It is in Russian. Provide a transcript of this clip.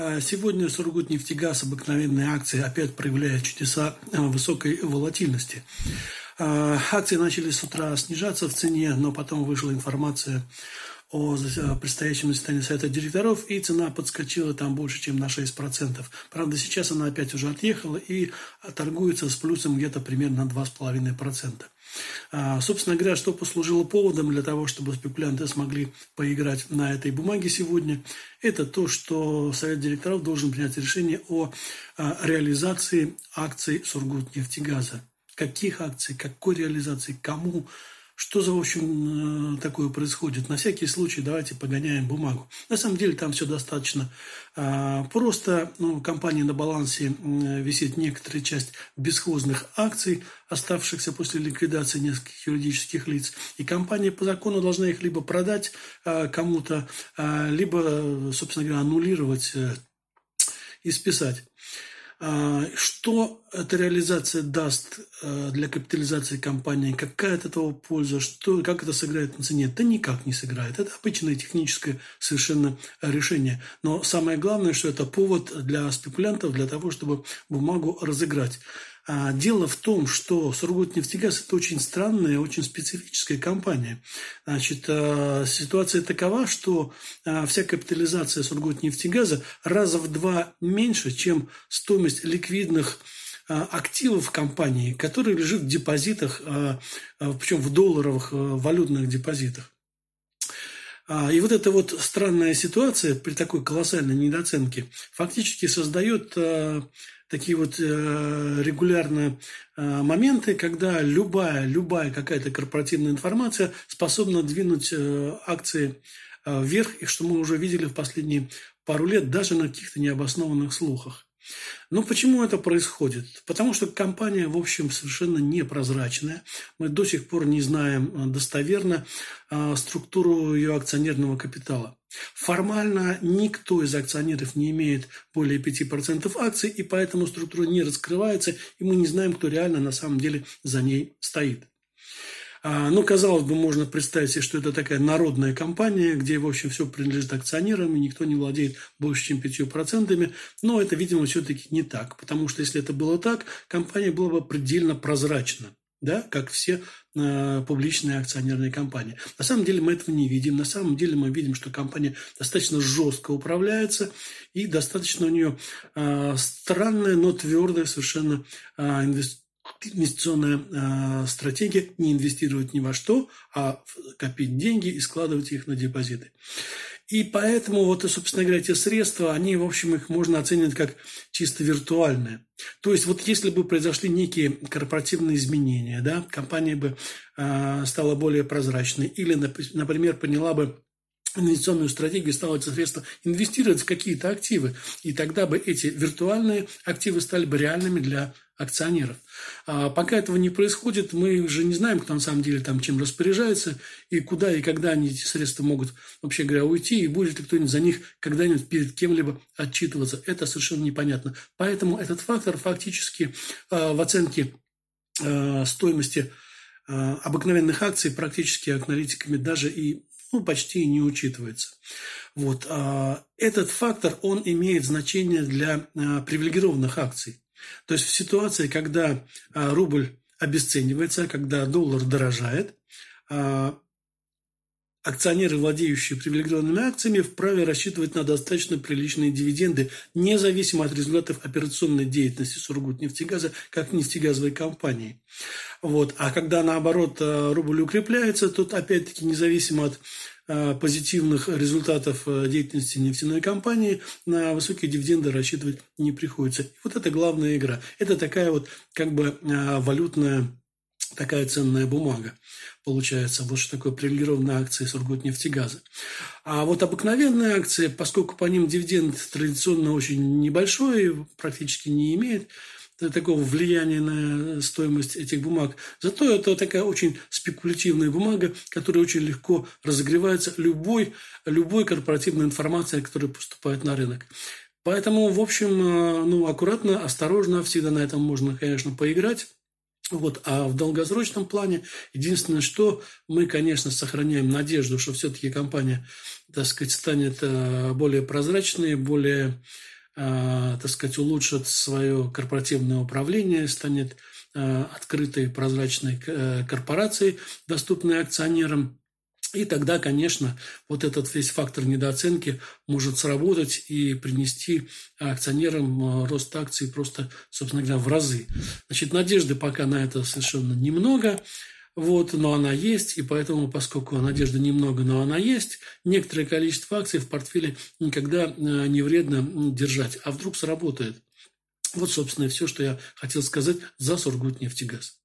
А сегодня Сургутнефтегаз, обыкновенные акции, опять проявляют чудеса а, высокой волатильности. А, акции начали с утра снижаться в цене, но потом вышла информация о предстоящем заседании Совета директоров, и цена подскочила там больше, чем на 6%. Правда, сейчас она опять уже отъехала и торгуется с плюсом где-то примерно на 2,5%. А, собственно говоря, что послужило поводом для того, чтобы спекулянты смогли поиграть на этой бумаге сегодня, это то, что Совет директоров должен принять решение о а, реализации акций Сургутнефтегаза. Каких акций, какой реализации, кому, что за, в общем, э, такое происходит? На всякий случай давайте погоняем бумагу. На самом деле там все достаточно а, просто. Ну, компании на балансе висит некоторая часть бесхозных акций, оставшихся после ликвидации нескольких юридических лиц. И компания по закону должна их либо продать а, кому-то, а, либо, собственно говоря, аннулировать э, и списать. А, что эта реализация даст а, для капитализации компании? Какая от этого польза? Что, как это сыграет на цене? Да никак не сыграет. Это обычное техническое совершенно решение. Но самое главное, что это повод для спекулянтов для того, чтобы бумагу разыграть. А дело в том, что Сургутнефтегаз – это очень странная, очень специфическая компания. Значит, а, ситуация такова, что а, вся капитализация Сургутнефтегаза раза в два меньше, чем стоимость ликвидных активов компании, которые лежат в депозитах, причем в долларовых валютных депозитах. И вот эта вот странная ситуация при такой колоссальной недооценке фактически создает такие вот э, регулярно э, моменты, когда любая, любая какая-то корпоративная информация способна двинуть э, акции вверх, и что мы уже видели в последние пару лет даже на каких-то необоснованных слухах. Но почему это происходит? Потому что компания, в общем, совершенно непрозрачная. Мы до сих пор не знаем э, достоверно э, структуру ее акционерного капитала. Формально никто из акционеров не имеет более 5% акций, и поэтому структура не раскрывается, и мы не знаем, кто реально на самом деле за ней стоит. А, ну, казалось бы, можно представить себе, что это такая народная компания, где, в общем, все принадлежит акционерам, и никто не владеет больше, чем 5%. Но это, видимо, все-таки не так. Потому что если это было так, компания была бы предельно прозрачна да, как все э, публичные акционерные компании. На самом деле мы этого не видим. На самом деле мы видим, что компания достаточно жестко управляется и достаточно у нее э, странная, но твердая совершенно э, инвестиция инвестиционная э, стратегия не инвестировать ни во что, а копить деньги и складывать их на депозиты. И поэтому вот, собственно говоря, эти средства, они, в общем, их можно оценивать как чисто виртуальные. То есть вот если бы произошли некие корпоративные изменения, да, компания бы э, стала более прозрачной или, например, поняла бы инвестиционную стратегию, стало это средство инвестировать в какие-то активы. И тогда бы эти виртуальные активы стали бы реальными для акционеров. А пока этого не происходит, мы уже не знаем, кто на самом деле там чем распоряжается, и куда и когда они эти средства могут, вообще говоря, уйти, и будет ли кто-нибудь за них когда-нибудь перед кем-либо отчитываться. Это совершенно непонятно. Поэтому этот фактор фактически э, в оценке э, стоимости э, обыкновенных акций практически аналитиками даже и ну, почти не учитывается. Вот. Этот фактор, он имеет значение для привилегированных акций. То есть в ситуации, когда а, рубль обесценивается, когда доллар дорожает, а, акционеры, владеющие привилегированными акциями, вправе рассчитывать на достаточно приличные дивиденды, независимо от результатов операционной деятельности Сургутнефтегаза, как нефтегазовой компании. Вот. А когда, наоборот, а, рубль укрепляется, тут, опять-таки, независимо от позитивных результатов э, деятельности нефтяной компании на высокие дивиденды рассчитывать не приходится. И вот это главная игра. Это такая вот как бы э, валютная такая ценная бумага получается. Вот что такое привилегированные акции Сургутнефтегаза. А вот обыкновенные акции, поскольку по ним дивиденд традиционно очень небольшой, практически не имеет, такого влияния на стоимость этих бумаг. Зато это такая очень спекулятивная бумага, которая очень легко разогревается любой, любой корпоративной информацией, которая поступает на рынок. Поэтому, в общем, э, ну, аккуратно, осторожно, всегда на этом можно, конечно, поиграть. Вот. А в долгосрочном плане единственное, что мы, конечно, сохраняем надежду, что все-таки компания, так сказать, станет э, более прозрачной, более, э, так сказать, улучшит свое корпоративное управление, станет э, открытой, прозрачной корпорацией, доступной акционерам. И тогда, конечно, вот этот весь фактор недооценки может сработать и принести акционерам э, рост акций просто, собственно говоря, в разы. Значит, надежды пока на это совершенно немного, вот, но она есть, и поэтому, поскольку надежды немного, но она есть, некоторое количество акций в портфеле никогда э, не вредно держать. А вдруг сработает? Вот, собственно, и все, что я хотел сказать за Сургутнефтегаз.